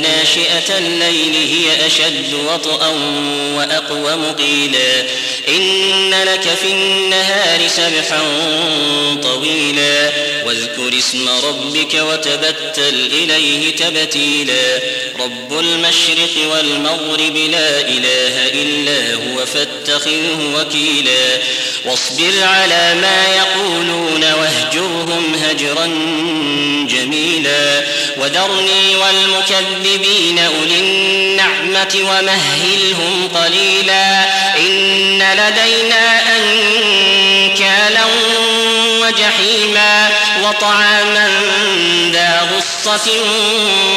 ناشئة الليل هي أشد وطئا وأقوم قيلا. إن لك في النهار سبحا طويلا. واذكر اسم ربك وتبتل إليه تبتيلا. رب المشرق والمغرب لا إله إلا هو فاتخذه وكيلا. واصبر على ما يقولون واهجرهم هجرا جميلا. وذرني والمكذبين أولي النعمة ومهلهم قليلا إن لدينا أنكالا وجحيما وطعاما ذا غصة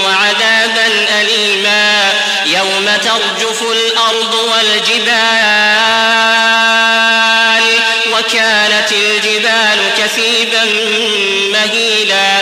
وعذابا أليما يوم ترجف الأرض والجبال وكانت الجبال كثيبا مهيلا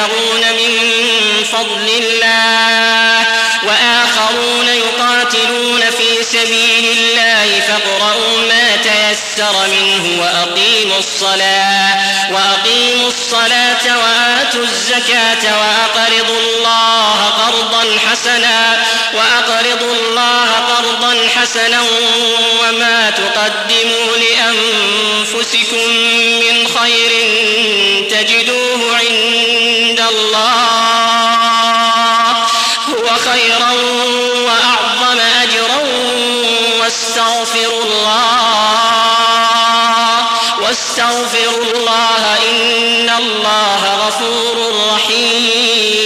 يبتغون من فضل الله وآخرون يقاتلون في سبيل الله فاقرؤوا ما تيسر منه وأقيموا الصلاة وأقيموا الصلاة وآتوا الزكاة وأقرضوا الله قرضا حسنا وأقرضوا الله قرضا حسنا وما تقدموا لأنفسكم الله. هو خيرا وأعظم أجرا الله. الله إن الله غفور رحيم.